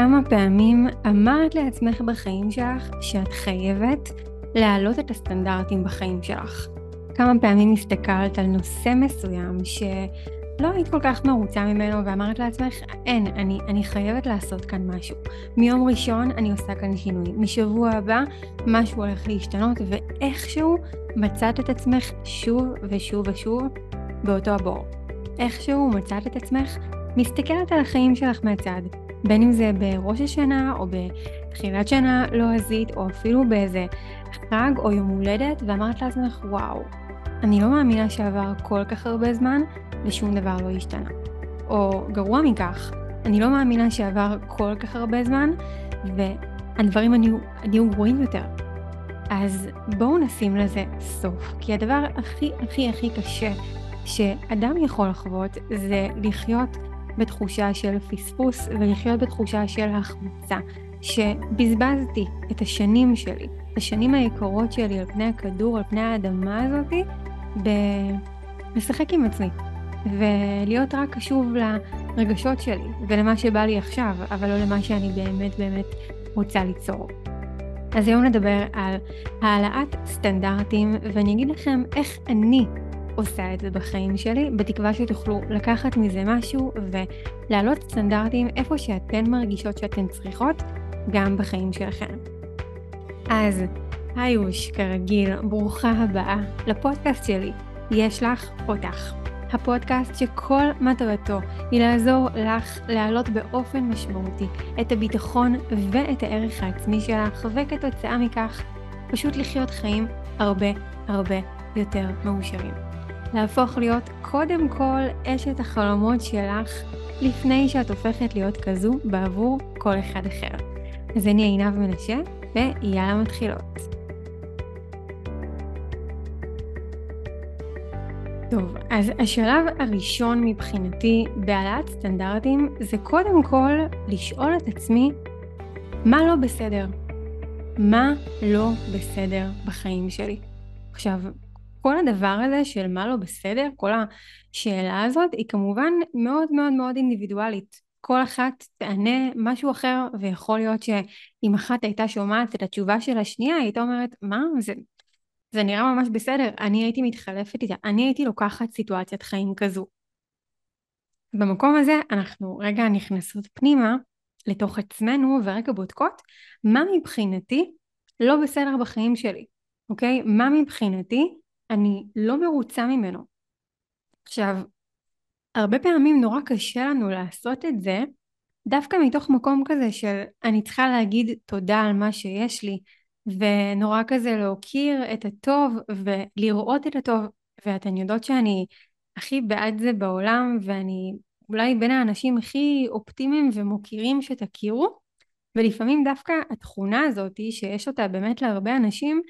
כמה פעמים אמרת לעצמך בחיים שלך שאת חייבת להעלות את הסטנדרטים בחיים שלך? כמה פעמים הסתכלת על נושא מסוים שלא היית כל כך מרוצה ממנו ואמרת לעצמך, אין, אני, אני חייבת לעשות כאן משהו. מיום ראשון אני עושה כאן שינוי. משבוע הבא משהו הולך להשתנות ואיכשהו מצאת את עצמך שוב ושוב ושוב באותו הבור. איכשהו מצאת את עצמך מסתכלת על החיים שלך מהצד. בין אם זה בראש השנה או בתחילת שנה לועזית או אפילו באיזה חג או יום הולדת ואמרת לעצמך וואו, אני לא מאמינה שעבר כל כך הרבה זמן ושום דבר לא השתנה. או גרוע מכך, אני לא מאמינה שעבר כל כך הרבה זמן והדברים נהיו גרועים יותר. אז בואו נשים לזה סוף, כי הדבר הכי הכי הכי קשה שאדם יכול לחוות זה לחיות בתחושה של פספוס ולחיות בתחושה של החמצה, שבזבזתי את השנים שלי, את השנים היקרות שלי על פני הכדור, על פני האדמה הזאתי, בלשחק עם עצמי, ולהיות רק קשוב לרגשות שלי ולמה שבא לי עכשיו, אבל לא למה שאני באמת באמת רוצה ליצור. אז היום נדבר על העלאת סטנדרטים, ואני אגיד לכם איך אני עושה את זה בחיים שלי, בתקווה שתוכלו לקחת מזה משהו ולהעלות סטנדרטים איפה שאתן מרגישות שאתן צריכות, גם בחיים שלכם. אז היוש, כרגיל, ברוכה הבאה לפודקאסט שלי, יש לך אותך. הפודקאסט שכל מטרתו היא לעזור לך להעלות באופן משמעותי את הביטחון ואת הערך העצמי שלך, וכתוצאה מכך פשוט לחיות חיים הרבה הרבה יותר מאושרים. להפוך להיות קודם כל אשת החלומות שלך, לפני שאת הופכת להיות כזו בעבור כל אחד אחר. אז אני עינב מנשה, ויאללה מתחילות. טוב, אז השלב הראשון מבחינתי בהעלאת סטנדרטים זה קודם כל לשאול את עצמי מה לא בסדר. מה לא בסדר בחיים שלי. עכשיו, כל הדבר הזה של מה לא בסדר, כל השאלה הזאת היא כמובן מאוד מאוד מאוד אינדיבידואלית. כל אחת תענה משהו אחר ויכול להיות שאם אחת הייתה שומעת את התשובה של השנייה היא הייתה אומרת מה זה, זה נראה ממש בסדר, אני הייתי מתחלפת איתה, אני הייתי לוקחת סיטואציית חיים כזו. במקום הזה אנחנו רגע נכנסות פנימה לתוך עצמנו ורגע בודקות מה מבחינתי לא בסדר בחיים שלי, אוקיי? מה מבחינתי אני לא מרוצה ממנו. עכשיו, הרבה פעמים נורא קשה לנו לעשות את זה דווקא מתוך מקום כזה של אני צריכה להגיד תודה על מה שיש לי ונורא כזה להוקיר את הטוב ולראות את הטוב ואתן יודעות שאני הכי בעד זה בעולם ואני אולי בין האנשים הכי אופטימיים ומוקירים שתכירו ולפעמים דווקא התכונה הזאת שיש אותה באמת להרבה אנשים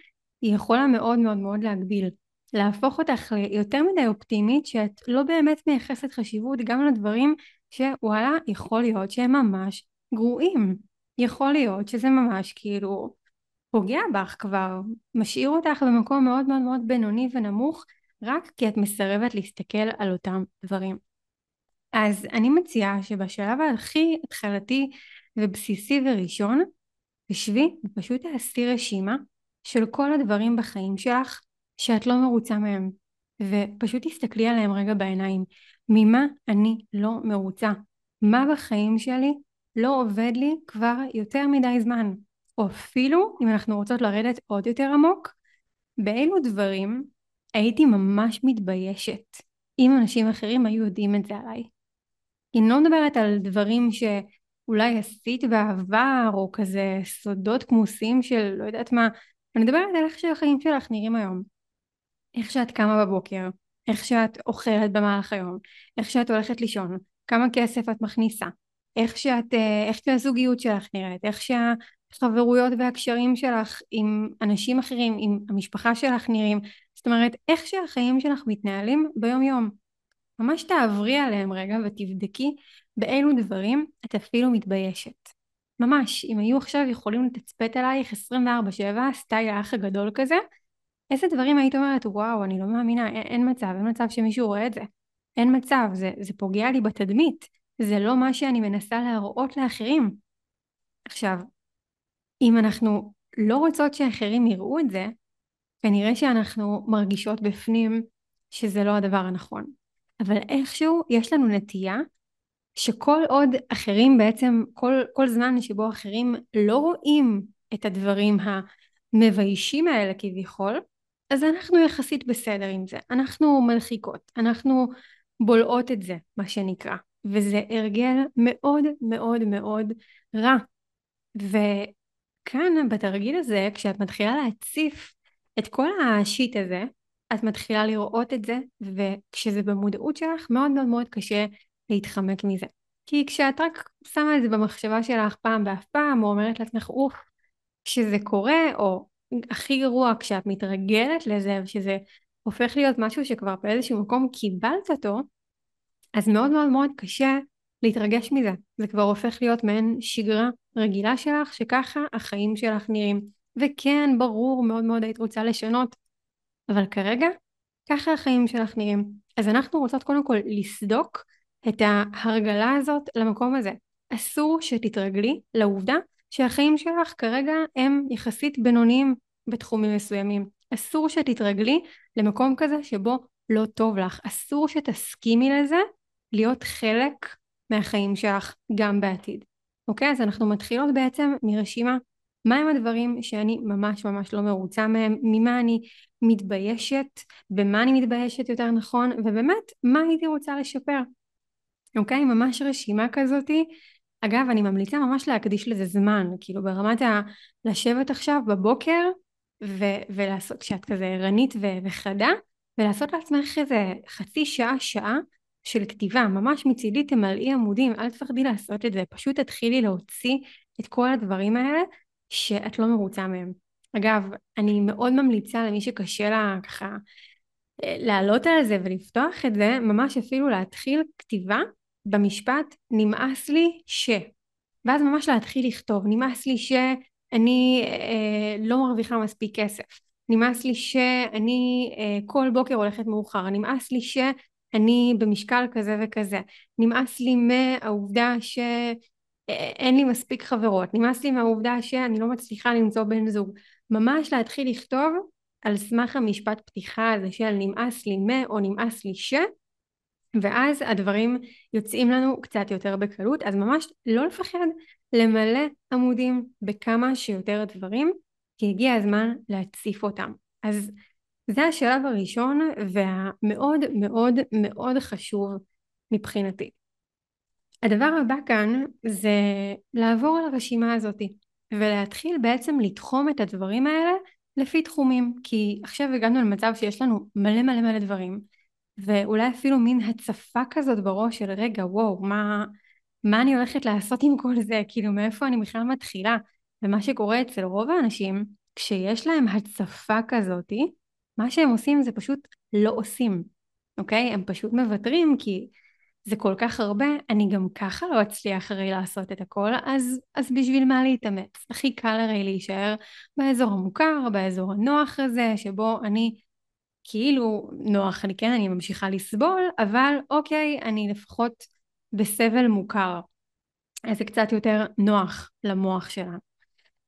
היא יכולה מאוד מאוד מאוד להגביל להפוך אותך ליותר מדי אופטימית שאת לא באמת מייחסת חשיבות גם לדברים שוואלה יכול להיות שהם ממש גרועים. יכול להיות שזה ממש כאילו פוגע בך כבר משאיר אותך במקום מאוד מאוד מאוד בינוני ונמוך רק כי את מסרבת להסתכל על אותם דברים. אז אני מציעה שבשלב הכי התחלתי ובסיסי וראשון תשבי ופשוט תעשי רשימה של כל הדברים בחיים שלך שאת לא מרוצה מהם ופשוט תסתכלי עליהם רגע בעיניים. ממה אני לא מרוצה? מה בחיים שלי לא עובד לי כבר יותר מדי זמן? או אפילו אם אנחנו רוצות לרדת עוד יותר עמוק באילו דברים הייתי ממש מתביישת אם אנשים אחרים היו יודעים את זה עליי? אני לא מדברת על דברים שאולי עשית בעבר או כזה סודות כמוסים של לא יודעת מה. אני מדברת על איך שהחיים שלך נראים היום איך שאת קמה בבוקר, איך שאת אוכלת במהלך היום, איך שאת הולכת לישון, כמה כסף את מכניסה, איך שאת, אה, איך שהזוגיות שלך נראית, איך שהחברויות והקשרים שלך עם אנשים אחרים, עם המשפחה שלך נראים, זאת אומרת איך שהחיים שלך מתנהלים ביום יום. ממש תעברי עליהם רגע ותבדקי באילו דברים את אפילו מתביישת. ממש, אם היו עכשיו יכולים לתצפת עלייך 24/7 סטייל האח הגדול כזה, איזה דברים היית אומרת וואו אני לא מאמינה אין, אין מצב אין מצב שמישהו רואה את זה אין מצב זה, זה פוגע לי בתדמית זה לא מה שאני מנסה להראות לאחרים עכשיו, אם אנחנו לא רוצות שאחרים יראו את זה, כנראה שאנחנו מרגישות בפנים שזה לא הדבר הנכון. אבל איכשהו יש לנו נטייה שכל עוד אחרים בעצם, כל, כל זמן שבו אחרים לא רואים את הדברים המביישים האלה כביכול, אז אנחנו יחסית בסדר עם זה. אנחנו מלחיקות, אנחנו בולעות את זה, מה שנקרא. וזה הרגל מאוד מאוד מאוד רע. וכאן בתרגיל הזה, כשאת מתחילה להציף את כל השיט הזה, את מתחילה לראות את זה, וכשזה במודעות שלך, מאוד מאוד מאוד קשה להתחמק מזה. כי כשאת רק שמה את זה במחשבה שלך פעם באף פעם, או אומרת לעצמך, אוף, כשזה קורה, או הכי גרוע, כשאת מתרגלת לזה, ושזה הופך להיות משהו שכבר באיזשהו מקום קיבלת אותו, אז מאוד מאוד מאוד קשה להתרגש מזה. זה כבר הופך להיות מעין שגרה רגילה שלך, שככה החיים שלך נראים. וכן, ברור, מאוד מאוד היית רוצה לשנות, אבל כרגע, ככה החיים שלך נראים. אז אנחנו רוצות קודם כל לסדוק את ההרגלה הזאת למקום הזה. אסור שתתרגלי לעובדה שהחיים שלך כרגע הם יחסית בינוניים בתחומים מסוימים. אסור שתתרגלי למקום כזה שבו לא טוב לך. אסור שתסכימי לזה להיות חלק מהחיים שלך גם בעתיד. אוקיי? אז אנחנו מתחילות בעצם מרשימה מהם הדברים שאני ממש ממש לא מרוצה מהם, ממה אני מתביישת, במה אני מתביישת יותר נכון, ובאמת מה הייתי רוצה לשפר. אוקיי? ממש רשימה כזאתי. אגב, אני ממליצה ממש להקדיש לזה זמן, כאילו ברמת ה... לשבת עכשיו בבוקר ו- ולעשות, כשאת כזה ערנית ו- וחדה, ולעשות לעצמך איזה חצי שעה, שעה של כתיבה, ממש מצידי תמלאי עמודים, אל תפחדי לעשות את זה, פשוט תתחילי להוציא את כל הדברים האלה שאת לא מרוצה מהם. אגב, אני מאוד ממליצה למי שקשה לה ככה אה, לעלות על זה ולפתוח את זה, ממש אפילו להתחיל כתיבה במשפט נמאס לי ש... ואז ממש להתחיל לכתוב, נמאס לי שאני אה, לא מרוויחה מספיק כסף, נמאס לי שאני אה, כל בוקר הולכת מאוחר, נמאס לי שאני במשקל כזה וכזה, נמאס לי מהעובדה שאין לי מספיק חברות, נמאס לי מהעובדה שאני לא מצליחה למצוא בן זוג, ממש להתחיל לכתוב על סמך המשפט פתיחה הזה של נמאס לי מ או נמאס לי ש ואז הדברים יוצאים לנו קצת יותר בקלות, אז ממש לא לפחד למלא עמודים בכמה שיותר דברים, כי הגיע הזמן להציף אותם. אז זה השלב הראשון והמאוד מאוד מאוד חשוב מבחינתי. הדבר הבא כאן זה לעבור על הרשימה הזאתי ולהתחיל בעצם לתחום את הדברים האלה לפי תחומים כי עכשיו הגענו למצב שיש לנו מלא מלא מלא דברים ואולי אפילו מין הצפה כזאת בראש של רגע וואו מה, מה אני הולכת לעשות עם כל זה? כאילו מאיפה אני בכלל מתחילה? ומה שקורה אצל רוב האנשים כשיש להם הצפה כזאתי מה שהם עושים זה פשוט לא עושים אוקיי? הם פשוט מוותרים כי זה כל כך הרבה אני גם ככה לא אצליח הרי לעשות את הכל אז, אז בשביל מה להתאמץ? הכי קל הרי להישאר באזור המוכר באזור הנוח הזה שבו אני כאילו נוח לי, כן, אני ממשיכה לסבול, אבל אוקיי, אני לפחות בסבל מוכר. אז זה קצת יותר נוח למוח שלנו.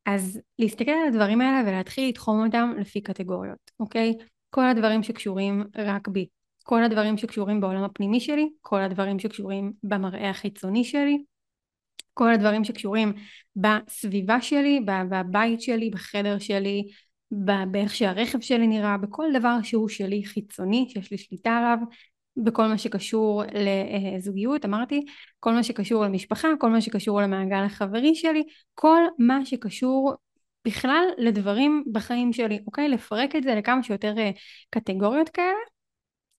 אז להסתכל על הדברים האלה ולהתחיל לתחום אותם לפי קטגוריות, אוקיי? כל הדברים שקשורים רק בי, כל הדברים שקשורים בעולם הפנימי שלי, כל הדברים שקשורים במראה החיצוני שלי, כל הדברים שקשורים בסביבה שלי, בבית שלי, בחדר שלי, באיך שהרכב שלי נראה, בכל דבר שהוא שלי חיצוני, שיש לי שליטה עליו, בכל מה שקשור לזוגיות, אמרתי, כל מה שקשור למשפחה, כל מה שקשור למעגל החברי שלי, כל מה שקשור בכלל לדברים בחיים שלי, אוקיי? לפרק את זה לכמה שיותר אה, קטגוריות כאלה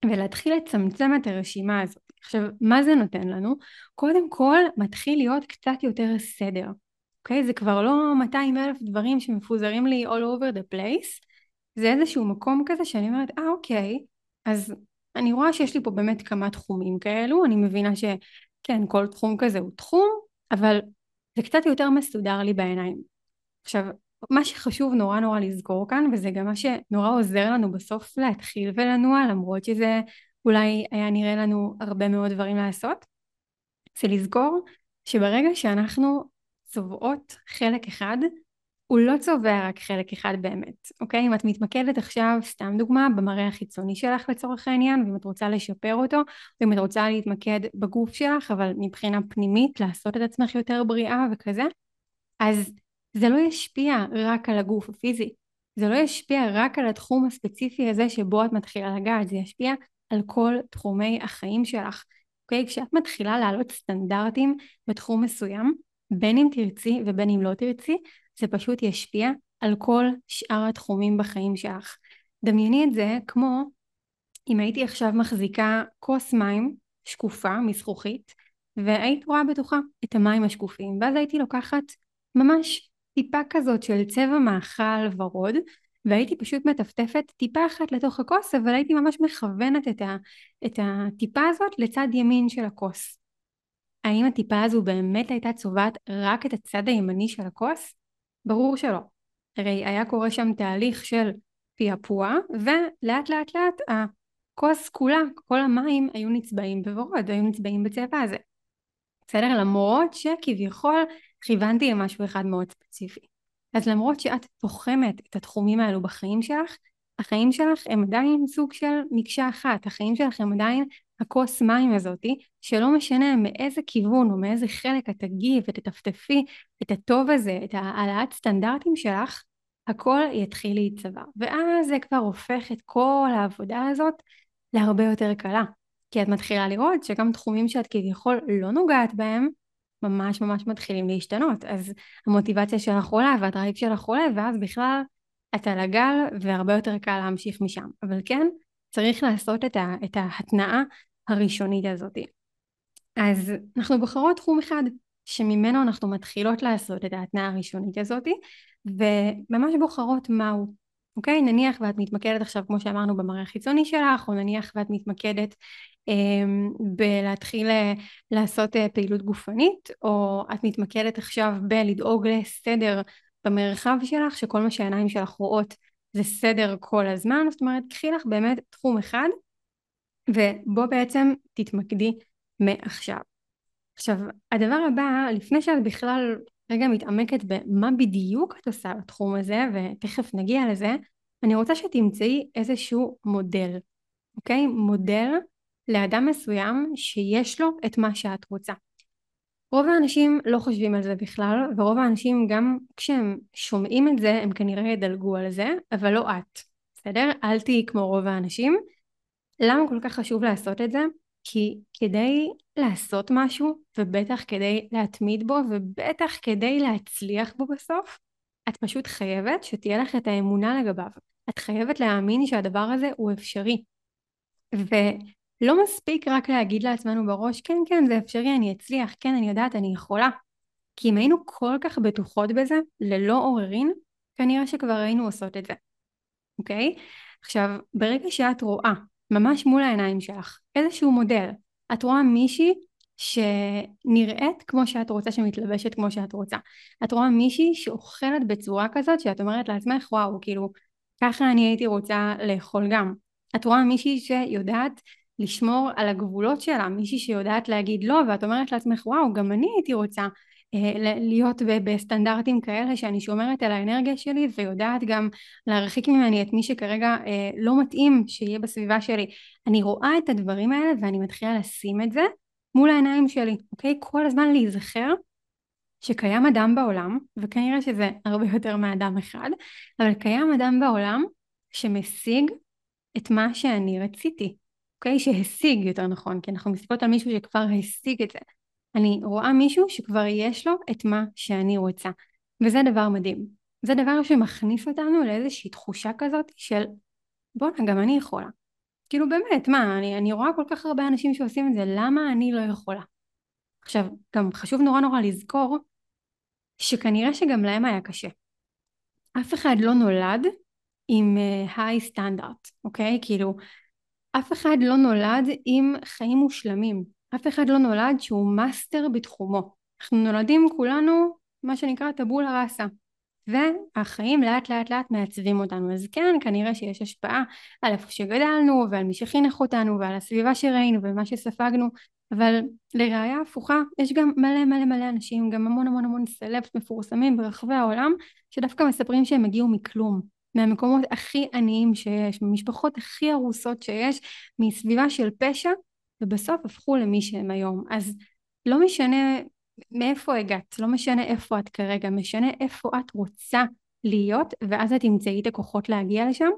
ולהתחיל לצמצם את הרשימה הזאת. עכשיו, מה זה נותן לנו? קודם כל, מתחיל להיות קצת יותר סדר. אוקיי? זה כבר לא 200 אלף דברים שמפוזרים לי all over the place, זה איזשהו מקום כזה שאני אומרת, אה אוקיי, אז אני רואה שיש לי פה באמת כמה תחומים כאלו, אני מבינה שכן, כל תחום כזה הוא תחום, אבל זה קצת יותר מסודר לי בעיניים. עכשיו, מה שחשוב נורא נורא לזכור כאן, וזה גם מה שנורא עוזר לנו בסוף להתחיל ולנוע, למרות שזה אולי היה נראה לנו הרבה מאוד דברים לעשות, זה לזכור שברגע שאנחנו צובעות חלק אחד, הוא לא צובע רק חלק אחד באמת, אוקיי? אם את מתמקדת עכשיו, סתם דוגמה, במראה החיצוני שלך לצורך העניין, ואם את רוצה לשפר אותו, ואם את רוצה להתמקד בגוף שלך, אבל מבחינה פנימית, לעשות את עצמך יותר בריאה וכזה, אז זה לא ישפיע רק על הגוף הפיזי, זה לא ישפיע רק על התחום הספציפי הזה שבו את מתחילה לגעת, זה ישפיע על כל תחומי החיים שלך. אוקיי? כשאת מתחילה להעלות סטנדרטים בתחום מסוים, בין אם תרצי ובין אם לא תרצי, זה פשוט ישפיע על כל שאר התחומים בחיים שלך. דמייני את זה כמו אם הייתי עכשיו מחזיקה כוס מים שקופה מזכוכית והיית רואה בתוכה את המים השקופים ואז הייתי לוקחת ממש טיפה כזאת של צבע מאכל ורוד והייתי פשוט מטפטפת טיפה אחת לתוך הכוס אבל הייתי ממש מכוונת את, ה, את הטיפה הזאת לצד ימין של הכוס. האם הטיפה הזו באמת הייתה צובעת רק את הצד הימני של הכוס? ברור שלא. הרי היה קורה שם תהליך של פעפוע ולאט לאט לאט הכוס כולה, כל המים היו נצבעים בוורוד, היו נצבעים בצבע הזה. בסדר? למרות שכביכול כיוונתי למשהו אחד מאוד ספציפי. אז למרות שאת תוחמת את התחומים האלו בחיים שלך, החיים שלך הם עדיין סוג של מקשה אחת, החיים שלך הם עדיין הכוס מים הזאתי, שלא משנה מאיזה כיוון או מאיזה חלק את תגיעי ותטפטפי את הטוב הזה, את העלאת סטנדרטים שלך, הכל יתחיל להיצבע. ואז זה כבר הופך את כל העבודה הזאת להרבה יותר קלה. כי את מתחילה לראות שגם תחומים שאת כביכול לא נוגעת בהם, ממש ממש מתחילים להשתנות. אז המוטיבציה שלך עולה והדרייב שלך עולה, ואז בכלל את על הגל והרבה יותר קל להמשיך משם. אבל כן, צריך לעשות את, ה, את ההתנעה הראשונית הזאת. אז אנחנו בוחרות תחום אחד שממנו אנחנו מתחילות לעשות את ההתנעה הראשונית הזאת וממש בוחרות מהו. אוקיי? נניח ואת מתמקדת עכשיו כמו שאמרנו במראה החיצוני שלך או נניח ואת מתמקדת אה, בלהתחיל אה, לעשות אה, פעילות גופנית או את מתמקדת עכשיו בלדאוג לסדר במרחב שלך שכל מה שהעיניים שלך רואות זה סדר כל הזמן זאת אומרת קחי לך באמת תחום אחד ובו בעצם תתמקדי מעכשיו. עכשיו הדבר הבא לפני שאת בכלל רגע מתעמקת במה בדיוק את עושה בתחום הזה ותכף נגיע לזה אני רוצה שתמצאי איזשהו מודל אוקיי מודל לאדם מסוים שיש לו את מה שאת רוצה רוב האנשים לא חושבים על זה בכלל ורוב האנשים גם כשהם שומעים את זה הם כנראה ידלגו על זה אבל לא את בסדר? אל תהיי כמו רוב האנשים למה כל כך חשוב לעשות את זה? כי כדי לעשות משהו, ובטח כדי להתמיד בו, ובטח כדי להצליח בו בסוף, את פשוט חייבת שתהיה לך את האמונה לגביו. את חייבת להאמין שהדבר הזה הוא אפשרי. ולא מספיק רק להגיד לעצמנו בראש, כן, כן, זה אפשרי, אני אצליח, כן, אני יודעת, אני יכולה. כי אם היינו כל כך בטוחות בזה, ללא עוררין, כנראה שכבר היינו עושות את זה, אוקיי? עכשיו, ברגע שאת רואה ממש מול העיניים שלך, איזשהו מודל. את רואה מישהי שנראית כמו שאת רוצה, שמתלבשת כמו שאת רוצה. את רואה מישהי שאוכלת בצורה כזאת שאת אומרת לעצמך, וואו, כאילו, ככה אני הייתי רוצה לאכול גם. את רואה מישהי שיודעת לשמור על הגבולות שלה, מישהי שיודעת להגיד לא, ואת אומרת לעצמך, וואו, גם אני הייתי רוצה להיות בסטנדרטים כאלה שאני שומרת על האנרגיה שלי ויודעת גם להרחיק ממני את מי שכרגע אה, לא מתאים שיהיה בסביבה שלי. אני רואה את הדברים האלה ואני מתחילה לשים את זה מול העיניים שלי, אוקיי? כל הזמן להיזכר שקיים אדם בעולם, וכנראה שזה הרבה יותר מאדם אחד, אבל קיים אדם בעולם שמשיג את מה שאני רציתי, אוקיי? שהשיג יותר נכון, כי אנחנו מסתכלות על מישהו שכבר השיג את זה. אני רואה מישהו שכבר יש לו את מה שאני רוצה וזה דבר מדהים. זה דבר שמכניס אותנו לאיזושהי תחושה כזאת של בואנה גם אני יכולה. כאילו באמת מה אני, אני רואה כל כך הרבה אנשים שעושים את זה למה אני לא יכולה? עכשיו גם חשוב נורא נורא לזכור שכנראה שגם להם היה קשה. אף אחד לא נולד עם היי uh, סטנדרט אוקיי? כאילו אף אחד לא נולד עם חיים מושלמים אף אחד לא נולד שהוא מאסטר בתחומו. אנחנו נולדים כולנו מה שנקרא טבולה ראסה. והחיים לאט לאט לאט מעצבים אותנו. אז כן, כנראה שיש השפעה על איפה שגדלנו ועל מי שחינך אותנו ועל הסביבה שראינו ומה שספגנו, אבל לראיה הפוכה יש גם מלא מלא מלא אנשים, גם המון המון המון סלבס מפורסמים ברחבי העולם, שדווקא מספרים שהם הגיעו מכלום, מהמקומות הכי עניים שיש, ממשפחות הכי הרוסות שיש, מסביבה של פשע, ובסוף הפכו למי שהם היום. אז לא משנה מאיפה הגעת, לא משנה איפה את כרגע, משנה איפה את רוצה להיות, ואז את תמצאי את הכוחות להגיע לשם.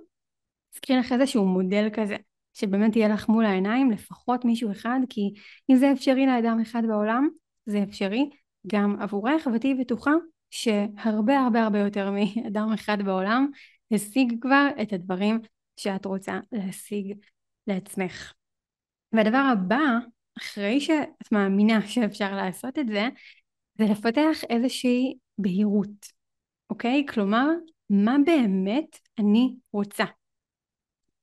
תזכרי לך איזשהו מודל כזה, שבאמת יהיה לך מול העיניים, לפחות מישהו אחד, כי אם זה אפשרי לאדם אחד בעולם, זה אפשרי גם עבורך, ותהיי בטוחה שהרבה הרבה הרבה יותר מאדם אחד בעולם השיג כבר את הדברים שאת רוצה להשיג לעצמך. והדבר הבא אחרי שאת מאמינה שאפשר לעשות את זה, זה לפתח איזושהי בהירות, אוקיי? כלומר, מה באמת אני רוצה?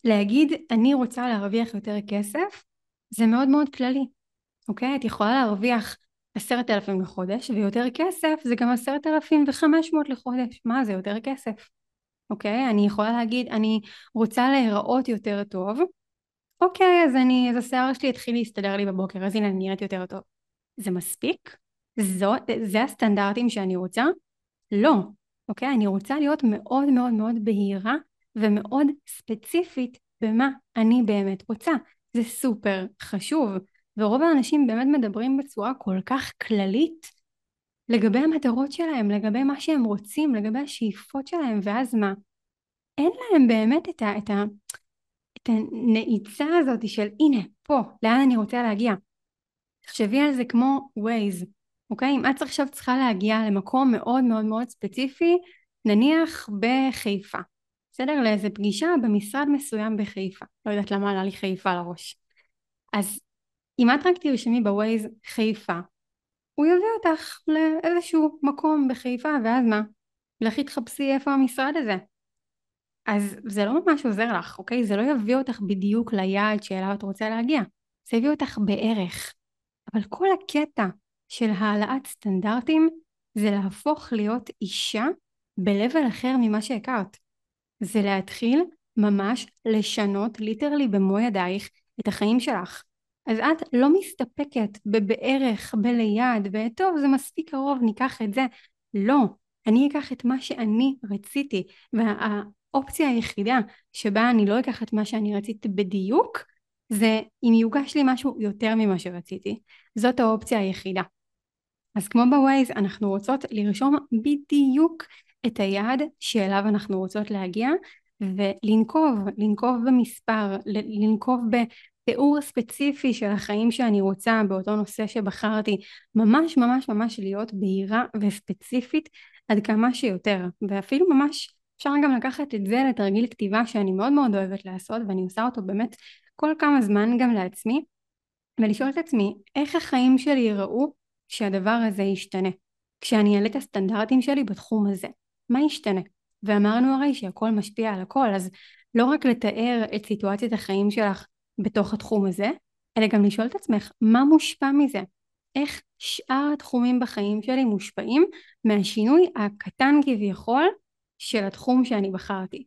להגיד אני רוצה להרוויח יותר כסף זה מאוד מאוד כללי, אוקיי? את יכולה להרוויח עשרת אלפים לחודש ויותר כסף זה גם עשרת אלפים וחמש מאות לחודש, מה זה יותר כסף? אוקיי? אני יכולה להגיד אני רוצה להיראות יותר טוב אוקיי, אז אני, אז השיער שלי התחיל להסתדר לי בבוקר, אז הנה אני נראית יותר טוב. זה מספיק? זו, זה הסטנדרטים שאני רוצה? לא. אוקיי? אני רוצה להיות מאוד מאוד מאוד בהירה ומאוד ספציפית במה אני באמת רוצה. זה סופר חשוב. ורוב האנשים באמת מדברים בצורה כל כך כללית לגבי המטרות שלהם, לגבי מה שהם רוצים, לגבי השאיפות שלהם, ואז מה? אין להם באמת את ה... את ה את הנעיצה הזאת של הנה, פה, לאן אני רוצה להגיע. תחשבי על זה כמו ווייז, אוקיי? אם את עכשיו צריכה להגיע למקום מאוד מאוד מאוד ספציפי, נניח בחיפה, בסדר? לאיזה פגישה במשרד מסוים בחיפה. לא יודעת למה עלה לי חיפה לראש. אז אם את רק תרשמי בווייז חיפה, הוא יביא אותך לאיזשהו מקום בחיפה, ואז מה? לכי תחפשי איפה המשרד הזה. אז זה לא ממש עוזר לך, אוקיי? זה לא יביא אותך בדיוק ליעד שאליו את רוצה להגיע. זה יביא אותך בערך. אבל כל הקטע של העלאת סטנדרטים זה להפוך להיות אישה ב-level אחר ממה שהכרת. זה להתחיל ממש לשנות ליטרלי במו ידייך את החיים שלך. אז את לא מסתפקת בבערך, בליד, וטוב זה מספיק קרוב ניקח את זה. לא, אני אקח את מה שאני רציתי, וה... האופציה היחידה שבה אני לא אקח את מה שאני רציתי בדיוק זה אם יוגש לי משהו יותר ממה שרציתי. זאת האופציה היחידה. אז כמו בווייז אנחנו רוצות לרשום בדיוק את היעד שאליו אנחנו רוצות להגיע ולנקוב, לנקוב במספר, לנקוב בתיאור ספציפי של החיים שאני רוצה באותו נושא שבחרתי, ממש ממש ממש להיות בהירה וספציפית עד כמה שיותר, ואפילו ממש אפשר גם לקחת את זה לתרגיל כתיבה שאני מאוד מאוד אוהבת לעשות ואני עושה אותו באמת כל כמה זמן גם לעצמי ולשאול את עצמי איך החיים שלי ייראו כשהדבר הזה ישתנה? כשאני אעלה את הסטנדרטים שלי בתחום הזה מה ישתנה? ואמרנו הרי שהכל משפיע על הכל אז לא רק לתאר את סיטואציית החיים שלך בתוך התחום הזה אלא גם לשאול את עצמך מה מושפע מזה? איך שאר התחומים בחיים שלי מושפעים מהשינוי הקטן כביכול של התחום שאני בחרתי.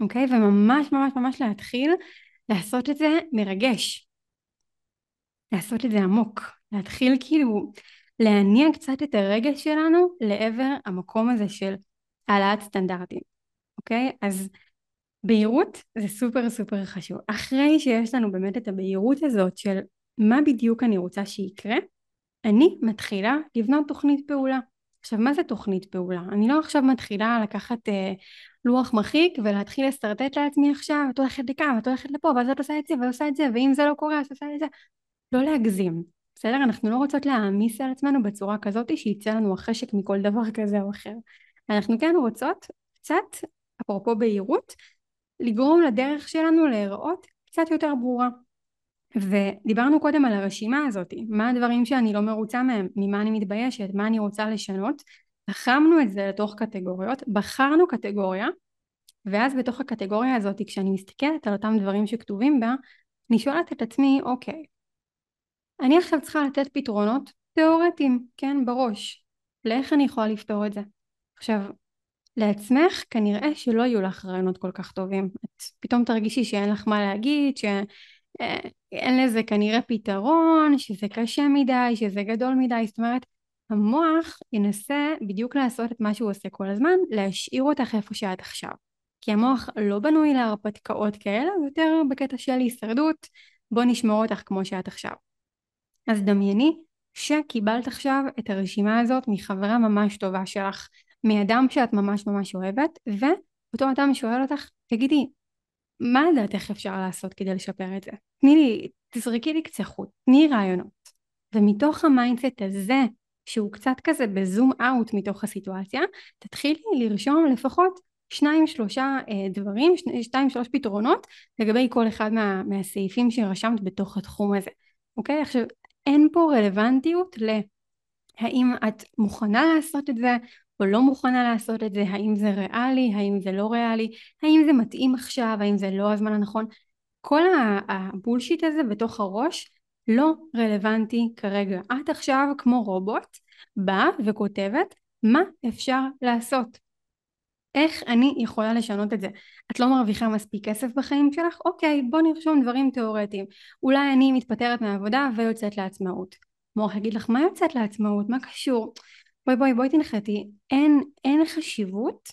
אוקיי? וממש ממש ממש להתחיל לעשות את זה מרגש. לעשות את זה עמוק. להתחיל כאילו להניע קצת את הרגש שלנו לעבר המקום הזה של העלאת סטנדרטים. אוקיי? אז בהירות זה סופר סופר חשוב. אחרי שיש לנו באמת את הבהירות הזאת של מה בדיוק אני רוצה שיקרה, אני מתחילה לבנות תוכנית פעולה. עכשיו מה זה תוכנית פעולה? אני לא עכשיו מתחילה לקחת אה, לוח מחיק ולהתחיל לשרטט לעצמי עכשיו את הולכת לכאן ואת הולכת לפה ואז את עושה את זה ועושה את זה ואם זה לא קורה אז עושה את זה לא להגזים בסדר? אנחנו לא רוצות להעמיס על עצמנו בצורה כזאת שיצא לנו החשק מכל דבר כזה או אחר אנחנו כן רוצות קצת אפרופו בהירות לגרום לדרך שלנו להיראות קצת יותר ברורה ודיברנו קודם על הרשימה הזאת, מה הדברים שאני לא מרוצה מהם, ממה אני מתביישת, מה אני רוצה לשנות, תחמנו את זה לתוך קטגוריות, בחרנו קטגוריה, ואז בתוך הקטגוריה הזאת כשאני מסתכלת על אותם דברים שכתובים בה, אני שואלת את עצמי, אוקיי, אני עכשיו צריכה לתת פתרונות תיאורטיים, כן, בראש, לאיך אני יכולה לפתור את זה. עכשיו, לעצמך כנראה שלא יהיו לך רעיונות כל כך טובים. את פתאום תרגישי שאין לך מה להגיד, שאין אה, לזה כנראה פתרון, שזה קשה מדי, שזה גדול מדי, זאת אומרת, המוח ינסה בדיוק לעשות את מה שהוא עושה כל הזמן, להשאיר אותך איפה שאת עכשיו. כי המוח לא בנוי להרפתקאות כאלה, יותר בקטע של הישרדות, בוא נשמור אותך כמו שאת עכשיו. אז דמייני שקיבלת עכשיו את הרשימה הזאת מחברה ממש טובה שלך, מאדם שאת ממש ממש אוהבת, ואותו אדם שואל אותך, תגידי, מה לדעתך אפשר לעשות כדי לשפר את זה? תני לי, תזרקי לי קצה חוט, תני רעיונות. ומתוך ה mindset הזה, שהוא קצת כזה ב zoom out מתוך הסיטואציה, תתחילי לרשום לפחות שניים שלושה אה, דברים, שתיים שלוש פתרונות לגבי כל אחד מה, מהסעיפים שרשמת בתוך התחום הזה, אוקיי? עכשיו אין פה רלוונטיות להאם את מוכנה לעשות את זה או לא מוכנה לעשות את זה, האם זה ריאלי, האם זה לא ריאלי, האם זה מתאים עכשיו, האם זה לא הזמן הנכון. כל הבולשיט הזה בתוך הראש לא רלוונטי כרגע. את עכשיו כמו רובוט באה וכותבת מה אפשר לעשות. איך אני יכולה לשנות את זה? את לא מרוויחה מספיק כסף בחיים שלך? אוקיי, בוא נרשום דברים תיאורטיים. אולי אני מתפטרת מהעבודה ויוצאת לעצמאות. מוח יגיד לך, מה יוצאת לעצמאות? מה קשור? בואי בואי בואי תנחתי. אין, אין חשיבות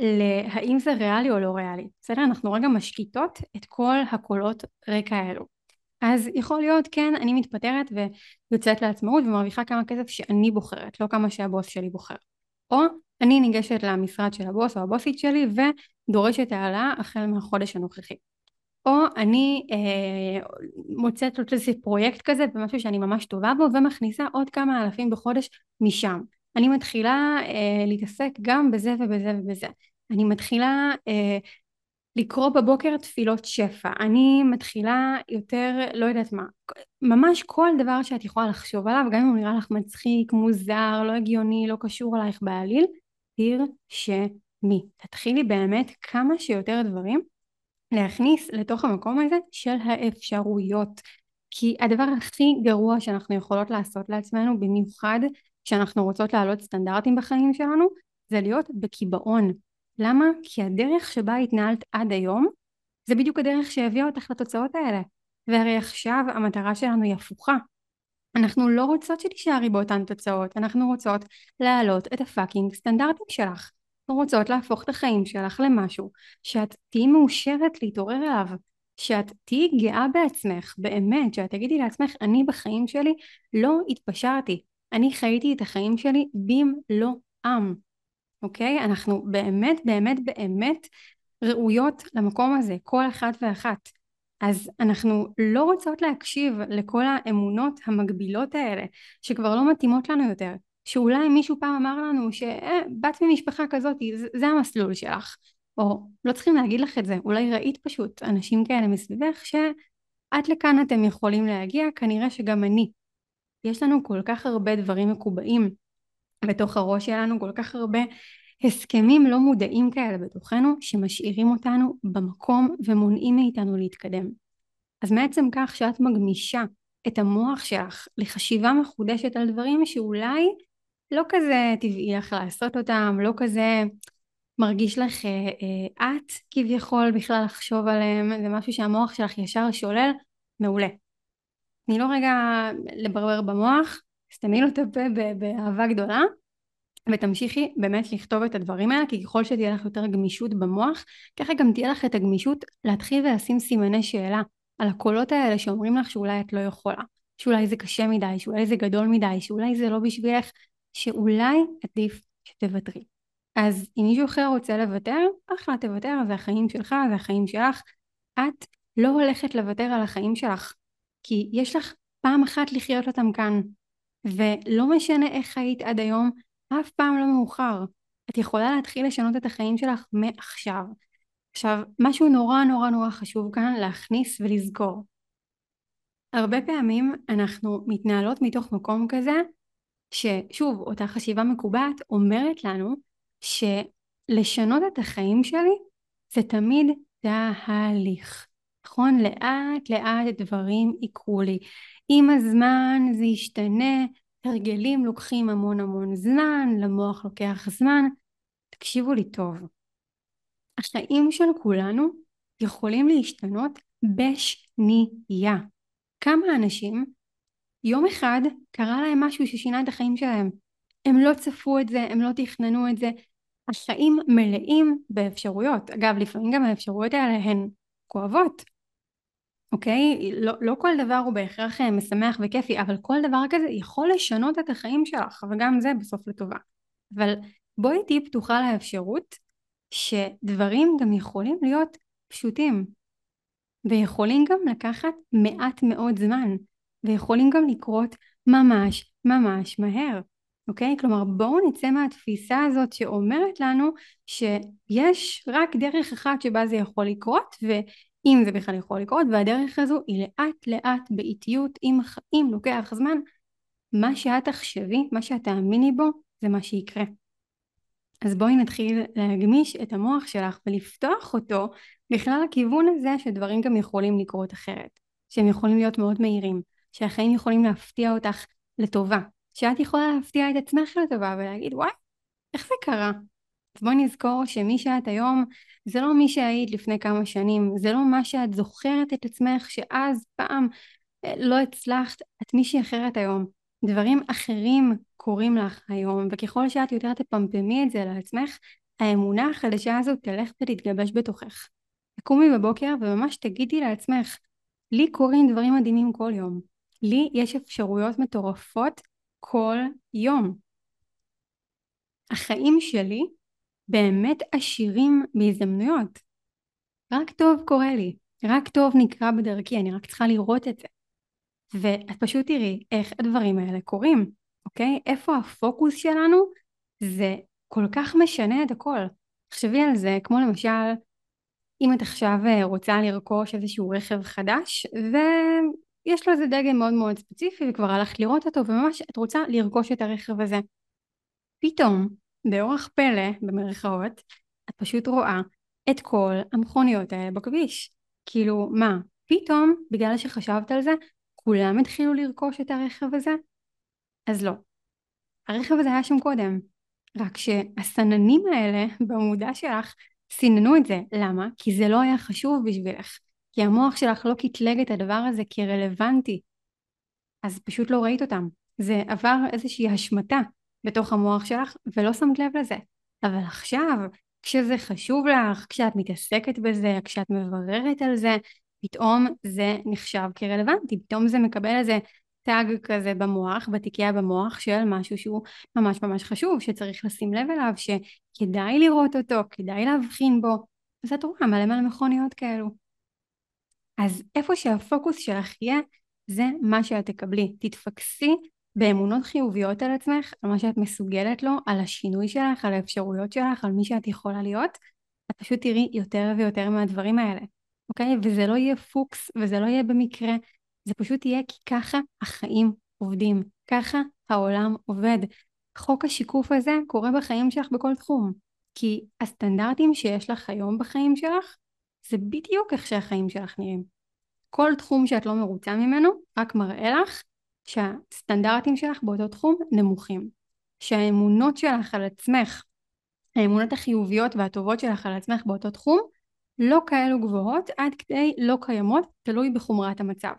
להאם זה ריאלי או לא ריאלי. בסדר? אנחנו רגע משקיטות את כל הקולות רקע האלו. אז יכול להיות כן אני מתפטרת ויוצאת לעצמאות ומרוויחה כמה כסף שאני בוחרת לא כמה שהבוס שלי בוחר או אני ניגשת למשרד של הבוס או הבוסית שלי ודורשת העלאה החל מהחודש הנוכחי. או אני אה, מוצאת עוד איזה פרויקט כזה במשהו שאני ממש טובה בו ומכניסה עוד כמה אלפים בחודש משם. אני מתחילה אה, להתעסק גם בזה ובזה ובזה. אני מתחילה אה, לקרוא בבוקר תפילות שפע. אני מתחילה יותר, לא יודעת מה, ממש כל דבר שאת יכולה לחשוב עליו, גם אם הוא נראה לך מצחיק, מוזר, לא הגיוני, לא קשור אלייך בעליל, תרשמי. תתחילי באמת כמה שיותר דברים להכניס לתוך המקום הזה של האפשרויות. כי הדבר הכי גרוע שאנחנו יכולות לעשות לעצמנו, במיוחד כשאנחנו רוצות להעלות סטנדרטים בחיים שלנו, זה להיות בקיבעון. למה? כי הדרך שבה התנהלת עד היום, זה בדיוק הדרך שהביאה אותך לתוצאות האלה. והרי עכשיו המטרה שלנו היא הפוכה. אנחנו לא רוצות שתישארי באותן תוצאות, אנחנו רוצות להעלות את הפאקינג סטנדרטים שלך. רוצות להפוך את החיים שלך למשהו שאת תהיי מאושרת להתעורר אליו, שאת תהיי גאה בעצמך, באמת, שאת תגידי לעצמך, אני בחיים שלי לא התפשרתי, אני חייתי את החיים שלי במלואם, אוקיי? אנחנו באמת באמת באמת ראויות למקום הזה, כל אחת ואחת. אז אנחנו לא רוצות להקשיב לכל האמונות המגבילות האלה שכבר לא מתאימות לנו יותר שאולי מישהו פעם אמר לנו שבת אה, ממשפחה כזאת זה, זה המסלול שלך. או לא צריכים להגיד לך את זה. אולי ראית פשוט אנשים כאלה מסביבך שעד לכאן אתם יכולים להגיע כנראה שגם אני. יש לנו כל כך הרבה דברים מקובעים בתוך הראש שלנו כל כך הרבה הסכמים לא מודעים כאלה בתוכנו שמשאירים אותנו במקום ומונעים מאיתנו להתקדם. אז מעצם כך שאת מגמישה את המוח שלך לחשיבה מחודשת על דברים שאולי לא כזה טבעי לך לעשות אותם, לא כזה מרגיש לך אה, אה, את כביכול בכלל לחשוב עליהם, זה משהו שהמוח שלך ישר שולל, מעולה. תני לו רגע לברבר במוח, סתמי לו את הפה באהבה גדולה ותמשיכי באמת לכתוב את הדברים האלה כי ככל שתהיה לך יותר גמישות במוח ככה גם תהיה לך את הגמישות להתחיל ולשים סימני שאלה על הקולות האלה שאומרים לך שאולי את לא יכולה שאולי זה קשה מדי, שאולי זה גדול מדי, שאולי זה לא בשבילך, שאולי עדיף שתוותרי. אז אם מישהו אחר רוצה לוותר, אחלה תוותר, זה החיים שלך, זה החיים שלך. את לא הולכת לוותר על החיים שלך, כי יש לך פעם אחת לחיות אותם כאן, ולא משנה איך היית עד היום, אף פעם לא מאוחר. את יכולה להתחיל לשנות את החיים שלך מעכשיו. עכשיו, משהו נורא נורא נורא חשוב כאן להכניס ולזכור. הרבה פעמים אנחנו מתנהלות מתוך מקום כזה, ששוב, אותה חשיבה מקובעת אומרת לנו שלשנות את החיים שלי זה תמיד תהליך. נכון? לאט לאט דברים יקרו לי. עם הזמן זה ישתנה, הרגלים לוקחים המון המון זמן, למוח לוקח זמן, תקשיבו לי טוב. החיים של כולנו יכולים להשתנות בשנייה. כמה אנשים יום אחד קרה להם משהו ששינה את החיים שלהם. הם לא צפו את זה, הם לא תכננו את זה. החיים מלאים באפשרויות. אגב, לפעמים גם האפשרויות האלה הן כואבות, אוקיי? לא, לא כל דבר הוא בהכרח אה, משמח וכיפי, אבל כל דבר כזה יכול לשנות את החיים שלך, וגם זה בסוף לטובה. אבל בואי תהיי פתוחה לאפשרות שדברים גם יכולים להיות פשוטים, ויכולים גם לקחת מעט מאוד זמן, ויכולים גם לקרות ממש ממש מהר. אוקיי? כלומר בואו נצא מהתפיסה הזאת שאומרת לנו שיש רק דרך אחת שבה זה יכול לקרות ואם זה בכלל יכול לקרות והדרך הזו היא לאט לאט באיטיות עם החיים לוקח זמן מה שאת תחשבי, מה שאת תאמיני בו זה מה שיקרה. אז בואי נתחיל להגמיש את המוח שלך ולפתוח אותו בכלל הכיוון הזה שדברים גם יכולים לקרות אחרת, שהם יכולים להיות מאוד מהירים, שהחיים יכולים להפתיע אותך לטובה, שאת יכולה להפתיע את עצמך לטובה ולהגיד וואי איך זה קרה? אז בואי נזכור שמי שאת היום זה לא מי שהיית לפני כמה שנים זה לא מה שאת זוכרת את עצמך שאז פעם אה, לא הצלחת את מישהי אחרת היום. דברים אחרים קורים לך היום וככל שאת יותר תפמפמי את זה לעצמך האמונה החדשה הזו תלך ותתגבש בתוכך. תקומי בבוקר וממש תגידי לעצמך לי קורים דברים מדהימים כל יום לי יש אפשרויות מטורפות כל יום. החיים שלי באמת עשירים בהזדמנויות. רק טוב קורה לי, רק טוב נקרא בדרכי, אני רק צריכה לראות את זה. ואת פשוט תראי איך הדברים האלה קורים, אוקיי? איפה הפוקוס שלנו זה כל כך משנה את הכל. תחשבי על זה, כמו למשל, אם את עכשיו אה, רוצה לרכוש איזשהו רכב חדש. יש לו איזה דגם מאוד מאוד ספציפי וכבר הלכת לראות אותו וממש את רוצה לרכוש את הרכב הזה. פתאום, באורח פלא, במרכאות, את פשוט רואה את כל המכוניות האלה בכביש. כאילו, מה, פתאום, בגלל שחשבת על זה, כולם התחילו לרכוש את הרכב הזה? אז לא. הרכב הזה היה שם קודם. רק שהסננים האלה במודע שלך סיננו את זה. למה? כי זה לא היה חשוב בשבילך. כי המוח שלך לא קטלג את הדבר הזה כרלוונטי. אז פשוט לא ראית אותם. זה עבר איזושהי השמטה בתוך המוח שלך ולא שמת לב לזה. אבל עכשיו, כשזה חשוב לך, כשאת מתעסקת בזה, כשאת מבררת על זה, פתאום זה נחשב כרלוונטי, פתאום זה מקבל איזה טאג כזה במוח, בתיקייה במוח של משהו שהוא ממש ממש חשוב, שצריך לשים לב אליו, שכדאי לראות אותו, כדאי להבחין בו. אז את רואה מלא מלא מכוניות כאלו. אז איפה שהפוקוס שלך יהיה, זה מה שאת תקבלי. תתפקסי באמונות חיוביות על עצמך, על מה שאת מסוגלת לו, על השינוי שלך, על האפשרויות שלך, על מי שאת יכולה להיות. את פשוט תראי יותר ויותר מהדברים האלה, אוקיי? וזה לא יהיה פוקס וזה לא יהיה במקרה, זה פשוט יהיה כי ככה החיים עובדים, ככה העולם עובד. חוק השיקוף הזה קורה בחיים שלך בכל תחום, כי הסטנדרטים שיש לך היום בחיים שלך זה בדיוק איך שהחיים שלך נראים. כל תחום שאת לא מרוצה ממנו רק מראה לך שהסטנדרטים שלך באותו תחום נמוכים. שהאמונות שלך על עצמך, האמונות החיוביות והטובות שלך על עצמך באותו תחום לא כאלו גבוהות עד כדי לא קיימות, תלוי בחומרת המצב.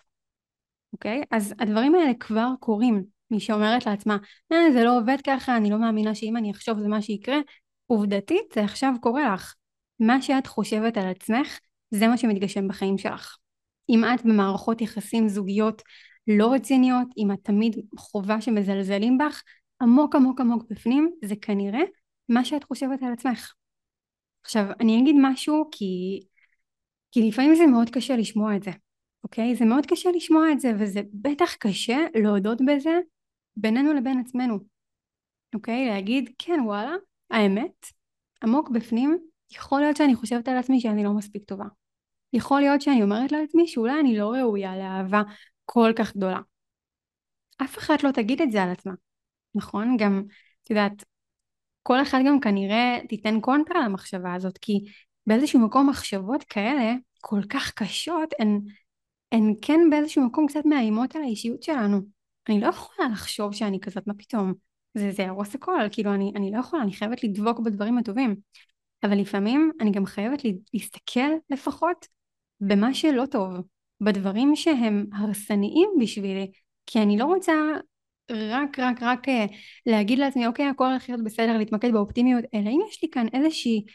אוקיי? אז הדברים האלה כבר קורים. מי שאומרת לעצמה, אה, זה לא עובד ככה, אני לא מאמינה שאם אני אחשוב זה מה שיקרה, עובדתית זה עכשיו קורה לך. מה שאת חושבת על עצמך זה מה שמתגשם בחיים שלך. אם את במערכות יחסים זוגיות לא רציניות, אם את תמיד חובה שמזלזלים בך, עמוק עמוק עמוק בפנים זה כנראה מה שאת חושבת על עצמך. עכשיו אני אגיד משהו כי, כי לפעמים זה מאוד קשה לשמוע את זה, אוקיי? זה מאוד קשה לשמוע את זה וזה בטח קשה להודות בזה בינינו לבין עצמנו, אוקיי? להגיד כן וואלה, האמת, עמוק בפנים יכול להיות שאני חושבת על עצמי שאני לא מספיק טובה. יכול להיות שאני אומרת לעצמי שאולי אני לא ראויה לאהבה כל כך גדולה. אף אחד לא תגיד את זה על עצמה, נכון? גם, את יודעת, כל אחד גם כנראה תיתן קונטרה למחשבה הזאת, כי באיזשהו מקום מחשבות כאלה כל כך קשות, הן, הן כן באיזשהו מקום קצת מאיימות על האישיות שלנו. אני לא יכולה לחשוב שאני כזאת, מה פתאום? זה יהרוס הכל, כאילו אני, אני לא יכולה, אני חייבת לדבוק בדברים הטובים. אבל לפעמים אני גם חייבת להסתכל לפחות במה שלא טוב, בדברים שהם הרסניים בשבילי, כי אני לא רוצה רק רק רק אה, להגיד לעצמי אוקיי הכל הולך להיות בסדר להתמקד באופטימיות אלא אם יש לי כאן איזושהי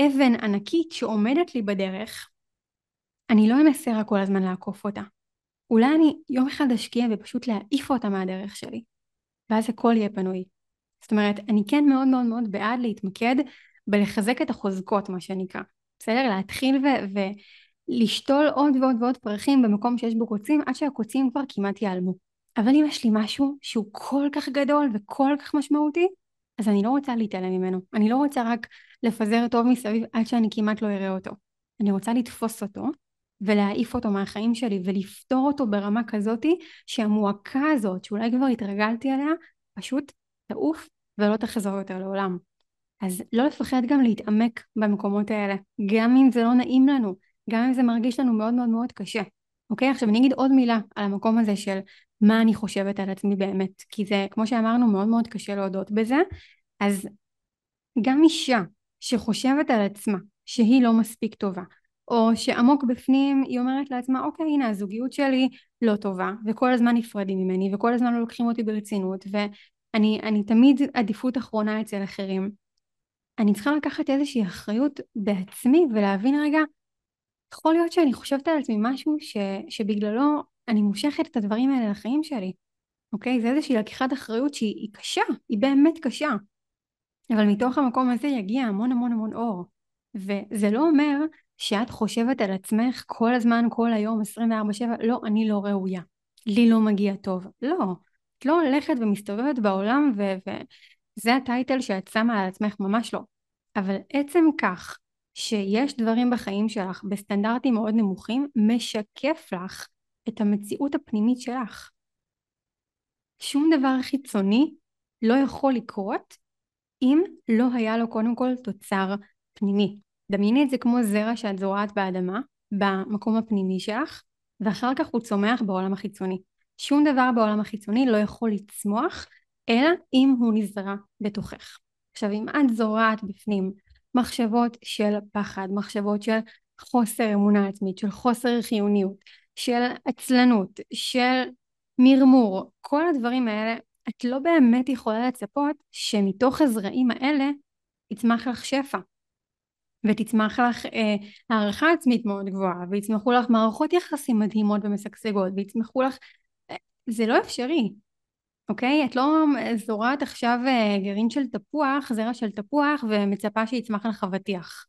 אבן ענקית שעומדת לי בדרך אני לא אנסה רק כל הזמן לעקוף אותה. אולי אני יום אחד אשקיע ופשוט להעיף אותה מהדרך שלי ואז הכל יהיה פנוי. זאת אומרת אני כן מאוד מאוד מאוד בעד להתמקד בלחזק את החוזקות מה שנקרא בסדר להתחיל ו- ולשתול עוד ועוד ועוד פרחים במקום שיש בו קוצים עד שהקוצים כבר כמעט ייעלמו אבל אם יש לי משהו שהוא כל כך גדול וכל כך משמעותי, אז אני לא רוצה להתעלם ממנו. אני לא רוצה רק לפזר טוב מסביב עד שאני כמעט לא אראה אותו. אני רוצה לתפוס אותו ולהעיף אותו מהחיים שלי ולפתור אותו ברמה כזאתי שהמועקה הזאת שאולי כבר התרגלתי עליה פשוט תעוף ולא תחזור יותר לעולם. אז לא לפחד גם להתעמק במקומות האלה, גם אם זה לא נעים לנו, גם אם זה מרגיש לנו מאוד מאוד מאוד קשה. אוקיי? עכשיו אני אגיד עוד מילה על המקום הזה של מה אני חושבת על עצמי באמת, כי זה, כמו שאמרנו, מאוד מאוד קשה להודות בזה, אז גם אישה שחושבת על עצמה שהיא לא מספיק טובה, או שעמוק בפנים היא אומרת לעצמה, אוקיי, הנה הזוגיות שלי לא טובה, וכל הזמן נפרדים ממני, וכל הזמן לא לוקחים אותי ברצינות, ואני תמיד עדיפות אחרונה אצל אחרים. אני צריכה לקחת איזושהי אחריות בעצמי ולהבין רגע, יכול להיות שאני חושבת על עצמי משהו ש, שבגללו אני מושכת את הדברים האלה לחיים שלי, אוקיי? זה איזושהי לקיחת אחריות שהיא קשה, היא באמת קשה. אבל מתוך המקום הזה יגיע המון המון המון אור. וזה לא אומר שאת חושבת על עצמך כל הזמן, כל היום, 24/7, לא, אני לא ראויה, לי לא מגיע טוב. לא, את לא הולכת ומסתובבת בעולם וזה הטייטל שאת שמה על עצמך, ממש לא. אבל עצם כך שיש דברים בחיים שלך בסטנדרטים מאוד נמוכים, משקף לך את המציאות הפנימית שלך. שום דבר חיצוני לא יכול לקרות אם לא היה לו קודם כל תוצר פנימי. דמייני את זה כמו זרע שאת זורעת באדמה, במקום הפנימי שלך, ואחר כך הוא צומח בעולם החיצוני. שום דבר בעולם החיצוני לא יכול לצמוח, אלא אם הוא נזרע בתוכך. עכשיו אם את זורעת בפנים מחשבות של פחד, מחשבות של חוסר אמונה עצמית, של חוסר חיוניות, של עצלנות, של מרמור, כל הדברים האלה, את לא באמת יכולה לצפות שמתוך הזרעים האלה יצמח לך שפע. ותצמח לך אה, הערכה עצמית מאוד גבוהה, ויצמחו לך מערכות יחסים מדהימות ומשגשגות, ויצמחו לך... אה, זה לא אפשרי, אוקיי? את לא זורעת עכשיו אה, גרעין של תפוח, זרע של תפוח, ומצפה שיצמח לך אבטיח.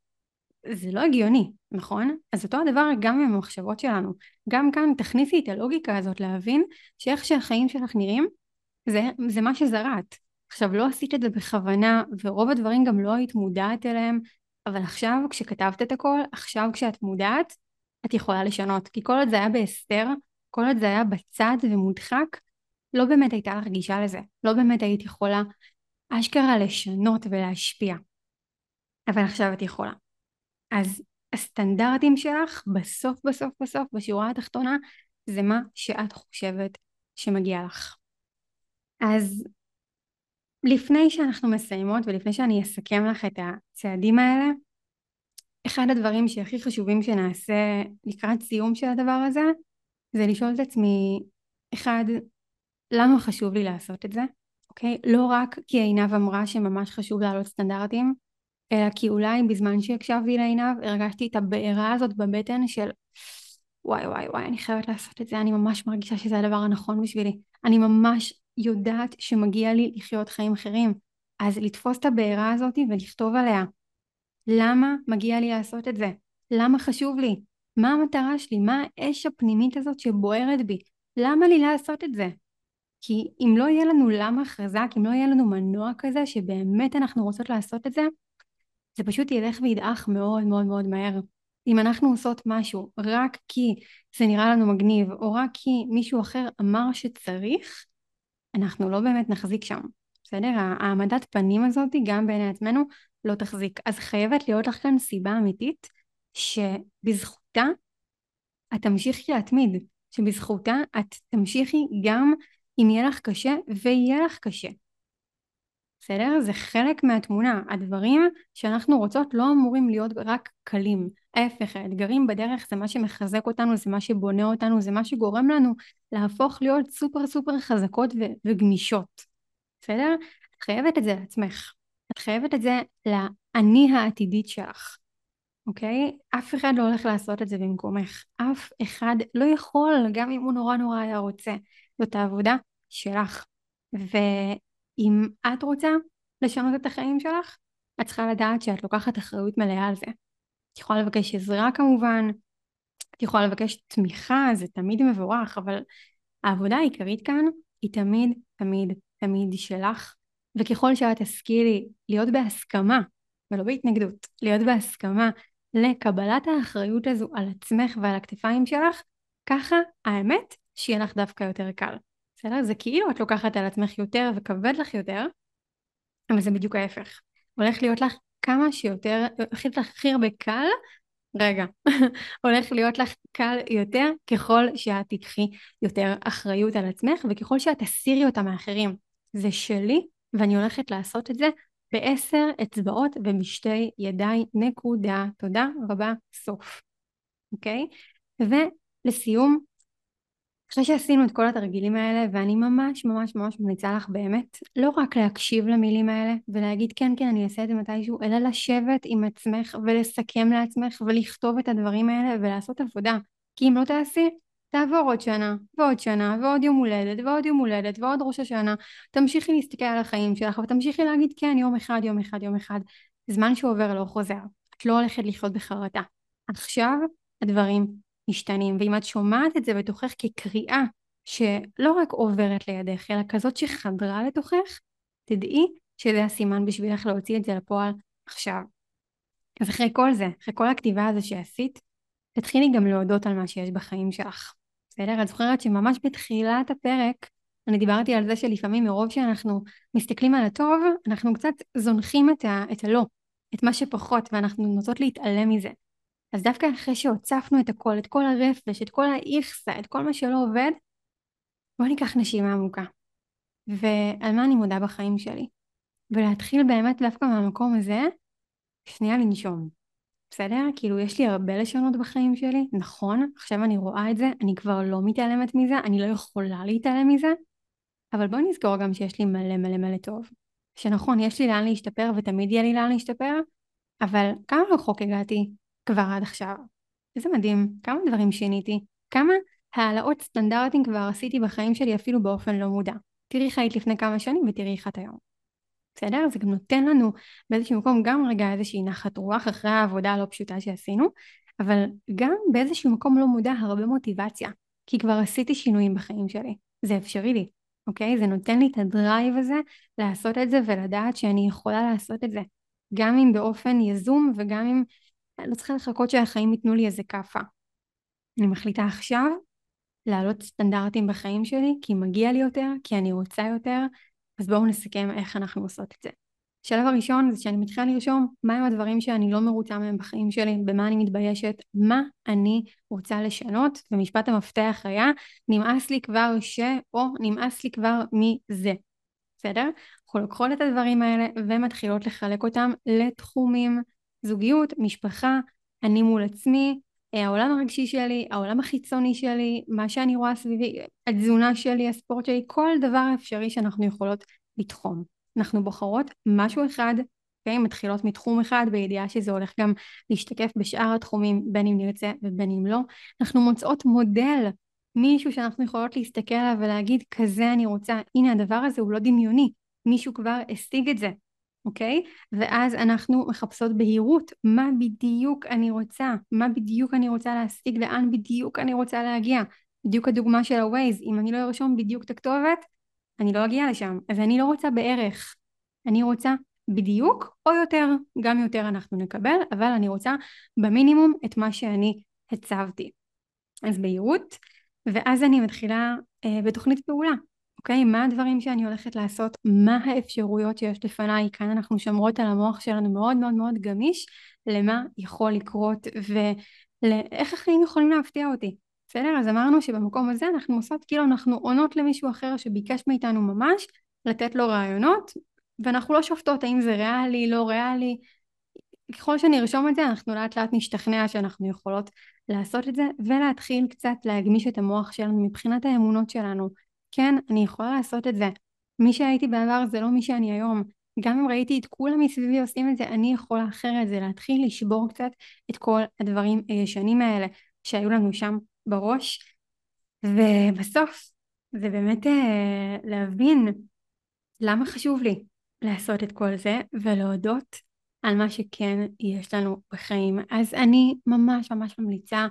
זה לא הגיוני, נכון? אז אותו הדבר גם עם המחשבות שלנו. גם כאן תכניסי את הלוגיקה הזאת להבין שאיך שהחיים שלך נראים, זה, זה מה שזרעת. עכשיו לא עשית את זה בכוונה, ורוב הדברים גם לא היית מודעת אליהם, אבל עכשיו כשכתבת את הכל, עכשיו כשאת מודעת, את יכולה לשנות. כי כל עוד זה היה בהסתר, כל עוד זה היה בצד ומודחק, לא באמת הייתה לך גישה לזה. לא באמת היית יכולה אשכרה לשנות ולהשפיע. אבל עכשיו את יכולה. אז הסטנדרטים שלך בסוף בסוף בסוף בשורה התחתונה זה מה שאת חושבת שמגיע לך. אז לפני שאנחנו מסיימות ולפני שאני אסכם לך את הצעדים האלה אחד הדברים שהכי חשובים שנעשה לקראת סיום של הדבר הזה זה לשאול את עצמי אחד למה חשוב לי לעשות את זה אוקיי לא רק כי עינב אמרה שממש חשוב להעלות סטנדרטים אלא כי אולי בזמן שהקשבתי לעינב הרגשתי את הבעירה הזאת בבטן של וואי וואי וואי אני חייבת לעשות את זה אני ממש מרגישה שזה הדבר הנכון בשבילי אני ממש יודעת שמגיע לי לחיות חיים אחרים אז לתפוס את הבעירה הזאת ולכתוב עליה למה מגיע לי לעשות את זה? למה חשוב לי? מה המטרה שלי? מה האש הפנימית הזאת שבוערת בי? למה לי לעשות את זה? כי אם לא יהיה לנו למה חזק, אם לא יהיה לנו מנוע כזה שבאמת אנחנו רוצות לעשות את זה, זה פשוט ילך וידעך מאוד מאוד מאוד מהר. אם אנחנו עושות משהו רק כי זה נראה לנו מגניב, או רק כי מישהו אחר אמר שצריך, אנחנו לא באמת נחזיק שם. בסדר? העמדת פנים הזאת גם בעיני עצמנו לא תחזיק. אז חייבת להיות לך כאן סיבה אמיתית שבזכותה את תמשיכי להתמיד, שבזכותה את תמשיכי גם אם יהיה לך קשה ויהיה לך קשה. בסדר? זה חלק מהתמונה. הדברים שאנחנו רוצות לא אמורים להיות רק קלים. ההפך, האתגרים בדרך זה מה שמחזק אותנו, זה מה שבונה אותנו, זה מה שגורם לנו להפוך להיות סופר סופר חזקות ו- וגמישות. בסדר? את חייבת את זה לעצמך. את חייבת את זה לאני העתידית שלך. אוקיי? אף אחד לא הולך לעשות את זה במקומך. אף אחד לא יכול, גם אם הוא נורא נורא היה רוצה. זאת העבודה שלך. ואם את רוצה לשנות את החיים שלך, את צריכה לדעת שאת לוקחת אחריות מלאה על זה. את יכולה לבקש עזרה כמובן, את יכולה לבקש תמיכה, זה תמיד מבורך, אבל העבודה העיקרית כאן היא תמיד, תמיד, תמיד שלך, וככל שאת תשכילי להיות בהסכמה, ולא בהתנגדות, להיות בהסכמה לקבלת האחריות הזו על עצמך ועל הכתפיים שלך, ככה האמת שיהיה לך דווקא יותר קל. בסדר? זה כאילו את לוקחת על עצמך יותר וכבד לך יותר, אבל זה בדיוק ההפך. הולך להיות לך כמה שיותר, הכי הרבה קל, רגע, הולך להיות לך קל יותר ככל שאת תיקחי יותר אחריות על עצמך וככל שאת תסירי אותה מאחרים. זה שלי ואני הולכת לעשות את זה בעשר אצבעות ובשתי ידיי, נקודה. תודה רבה, סוף. אוקיי? ולסיום, אחרי שעשינו את כל התרגילים האלה, ואני ממש ממש ממש ממליצה לך באמת, לא רק להקשיב למילים האלה ולהגיד כן כן אני אעשה את זה מתישהו, אלא לשבת עם עצמך ולסכם לעצמך ולכתוב את הדברים האלה ולעשות עבודה. כי אם לא תעשי, תעבור עוד שנה, ועוד שנה, ועוד יום הולדת, ועוד יום הולדת, ועוד ראש השנה. תמשיכי להסתכל על החיים שלך, ותמשיכי להגיד כן יום אחד, יום אחד, יום אחד. זמן שעובר לא חוזר. את לא הולכת לחיות בחרטה. עכשיו הדברים משתנים, ואם את שומעת את זה בתוכך כקריאה שלא רק עוברת לידך, אלא כזאת שחדרה לתוכך, תדעי שזה הסימן בשבילך להוציא את זה לפועל עכשיו. אז אחרי כל זה, אחרי כל הכתיבה הזו שעשית, תתחילי גם להודות על מה שיש בחיים שלך. בסדר? את זוכרת שממש בתחילת הפרק אני דיברתי על זה שלפעמים מרוב שאנחנו מסתכלים על הטוב, אנחנו קצת זונחים את, ה, את הלא, את מה שפחות, ואנחנו נוטות להתעלם מזה. אז דווקא אחרי שהוצפנו את הכל, את כל הרפש, את כל האיכסה, את כל מה שלא עובד, בואו ניקח נשימה עמוקה. ועל מה אני מודה בחיים שלי. ולהתחיל באמת דווקא מהמקום הזה, שנייה לנשום. בסדר? כאילו יש לי הרבה לשונות בחיים שלי, נכון, עכשיו אני רואה את זה, אני כבר לא מתעלמת מזה, אני לא יכולה להתעלם מזה, אבל בואי נזכור גם שיש לי מלא מלא מלא טוב. שנכון, יש לי לאן להשתפר ותמיד יהיה לי לאן להשתפר, אבל כמה רחוק הגעתי כבר עד עכשיו. איזה מדהים, כמה דברים שיניתי, כמה העלאות סטנדרטים כבר עשיתי בחיים שלי אפילו באופן לא מודע. תראי איך היית לפני כמה שנים ותראי איך את היום. בסדר? זה גם נותן לנו באיזשהו מקום גם רגע איזושהי נחת רוח אחרי העבודה הלא פשוטה שעשינו, אבל גם באיזשהו מקום לא מודע הרבה מוטיבציה, כי כבר עשיתי שינויים בחיים שלי, זה אפשרי לי, אוקיי? זה נותן לי את הדרייב הזה לעשות את זה ולדעת שאני יכולה לעשות את זה, גם אם באופן יזום וגם אם לא צריכה לחכות שהחיים ייתנו לי איזה כאפה. אני מחליטה עכשיו להעלות סטנדרטים בחיים שלי, כי מגיע לי יותר, כי אני רוצה יותר, אז בואו נסכם איך אנחנו עושות את זה. השלב הראשון זה שאני מתחילה לרשום מהם הדברים שאני לא מרוצה מהם בחיים שלי, במה אני מתביישת, מה אני רוצה לשנות, ומשפט המפתח היה נמאס לי כבר ש... או נמאס לי כבר מזה. בסדר? אנחנו לוקחות את הדברים האלה ומתחילות לחלק אותם לתחומים, זוגיות, משפחה, אני מול עצמי, העולם הרגשי שלי, העולם החיצוני שלי, מה שאני רואה סביבי, התזונה שלי, הספורט שלי, כל דבר אפשרי שאנחנו יכולות לתחום. אנחנו בוחרות משהו אחד, okay, אוקיי? מתחילות מתחום אחד בידיעה שזה הולך גם להשתקף בשאר התחומים בין אם נרצה ובין אם לא. אנחנו מוצאות מודל, מישהו שאנחנו יכולות להסתכל עליו ולהגיד כזה אני רוצה, הנה הדבר הזה הוא לא דמיוני, מישהו כבר השיג את זה, אוקיי? ואז אנחנו מחפשות בהירות מה בדיוק אני רוצה, מה בדיוק אני רוצה להשיג, לאן בדיוק אני רוצה להגיע. בדיוק הדוגמה של ה-Waze, אם אני לא ארשום בדיוק את הכתובת, אני לא אגיע לשם. אז אני לא רוצה בערך, אני רוצה בדיוק או יותר, גם יותר אנחנו נקבל, אבל אני רוצה במינימום את מה שאני הצבתי. אז בהירות, ואז אני מתחילה אה, בתוכנית פעולה. אוקיי? מה הדברים שאני הולכת לעשות? מה האפשרויות שיש לפניי? כאן אנחנו שומרות על המוח שלנו מאוד מאוד מאוד גמיש למה יכול לקרות ואיך החיים יכולים להפתיע אותי. בסדר? אז אמרנו שבמקום הזה אנחנו עושות כאילו אנחנו עונות למישהו אחר שביקש מאיתנו ממש לתת לו רעיונות ואנחנו לא שופטות האם זה ריאלי, לא ריאלי. ככל שנרשום את זה, אנחנו לאט לאט נשתכנע שאנחנו יכולות לעשות את זה, ולהתחיל קצת להגמיש את המוח שלנו מבחינת האמונות שלנו. כן, אני יכולה לעשות את זה. מי שהייתי בעבר זה לא מי שאני היום. גם אם ראיתי את כולם מסביבי עושים את זה, אני יכולה אחרת, זה להתחיל לשבור קצת את כל הדברים הישנים האלה שהיו לנו שם בראש. ובסוף, זה באמת אה, להבין למה חשוב לי לעשות את כל זה, ולהודות על מה שכן יש לנו בחיים. אז אני ממש ממש ממליצה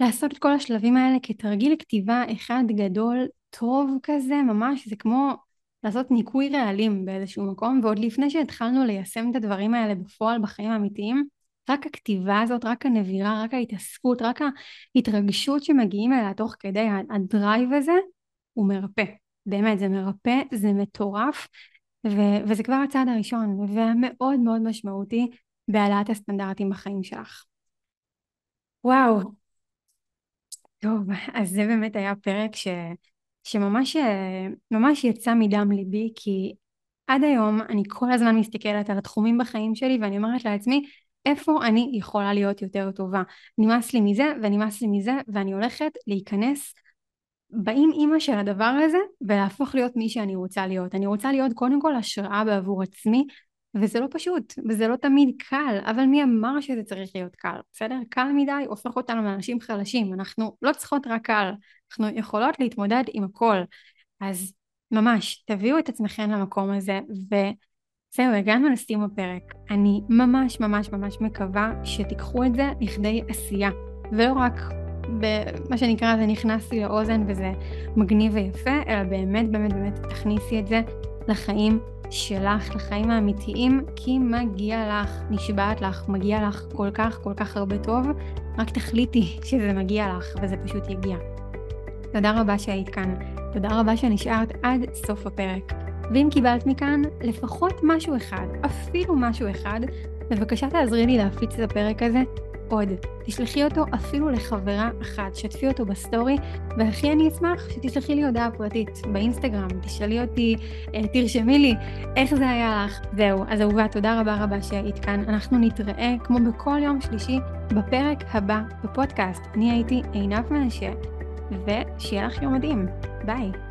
לעשות את כל השלבים האלה כתרגיל כתיבה אחד גדול, טוב כזה, ממש, זה כמו לעשות ניקוי רעלים באיזשהו מקום, ועוד לפני שהתחלנו ליישם את הדברים האלה בפועל בחיים האמיתיים, רק הכתיבה הזאת, רק הנבירה, רק ההתעסקות, רק ההתרגשות שמגיעים אליה תוך כדי הדרייב הזה, הוא מרפא. באמת, זה מרפא, זה מטורף, ו- וזה כבר הצעד הראשון, והמאוד מאוד משמעותי בהעלאת הסטנדרטים בחיים שלך. וואו. טוב, אז זה באמת היה פרק ש... שממש ממש יצא מדם ליבי, כי עד היום אני כל הזמן מסתכלת על התחומים בחיים שלי ואני אומרת לעצמי, איפה אני יכולה להיות יותר טובה? נמאס לי מזה ונמאס לי מזה ואני הולכת להיכנס באים אימא של הדבר הזה ולהפוך להיות מי שאני רוצה להיות. אני רוצה להיות קודם כל השראה בעבור עצמי וזה לא פשוט וזה לא תמיד קל אבל מי אמר שזה צריך להיות קל בסדר? קל מדי הופך אותנו לאנשים חלשים אנחנו לא צריכות רק קל אנחנו יכולות להתמודד עם הכל. אז ממש תביאו את עצמכם למקום הזה וזהו הגענו לסיום הפרק. אני ממש ממש ממש מקווה שתיקחו את זה לכדי עשייה. ולא רק במה שנקרא זה נכנס לי לאוזן וזה מגניב ויפה, אלא באמת באמת באמת תכניסי את זה לחיים שלך, לחיים האמיתיים, כי מגיע לך, נשבעת לך, מגיע לך כל כך כל כך הרבה טוב, רק תחליטי שזה מגיע לך וזה פשוט יגיע. תודה רבה שהיית כאן, תודה רבה שנשארת עד סוף הפרק. ואם קיבלת מכאן לפחות משהו אחד, אפילו משהו אחד, בבקשה תעזרי לי להפיץ את הפרק הזה עוד. תשלחי אותו אפילו לחברה אחת, שתפי אותו בסטורי, והכי אני אשמח שתשלחי לי הודעה פרטית באינסטגרם, תשאלי אותי, אה, תרשמי לי איך זה היה לך. זהו, אז אהובה, תודה רבה רבה שהיית כאן. אנחנו נתראה כמו בכל יום שלישי בפרק הבא בפודקאסט. אני הייתי עינב מנשה, ושיהיה לך יום מדהים. ביי.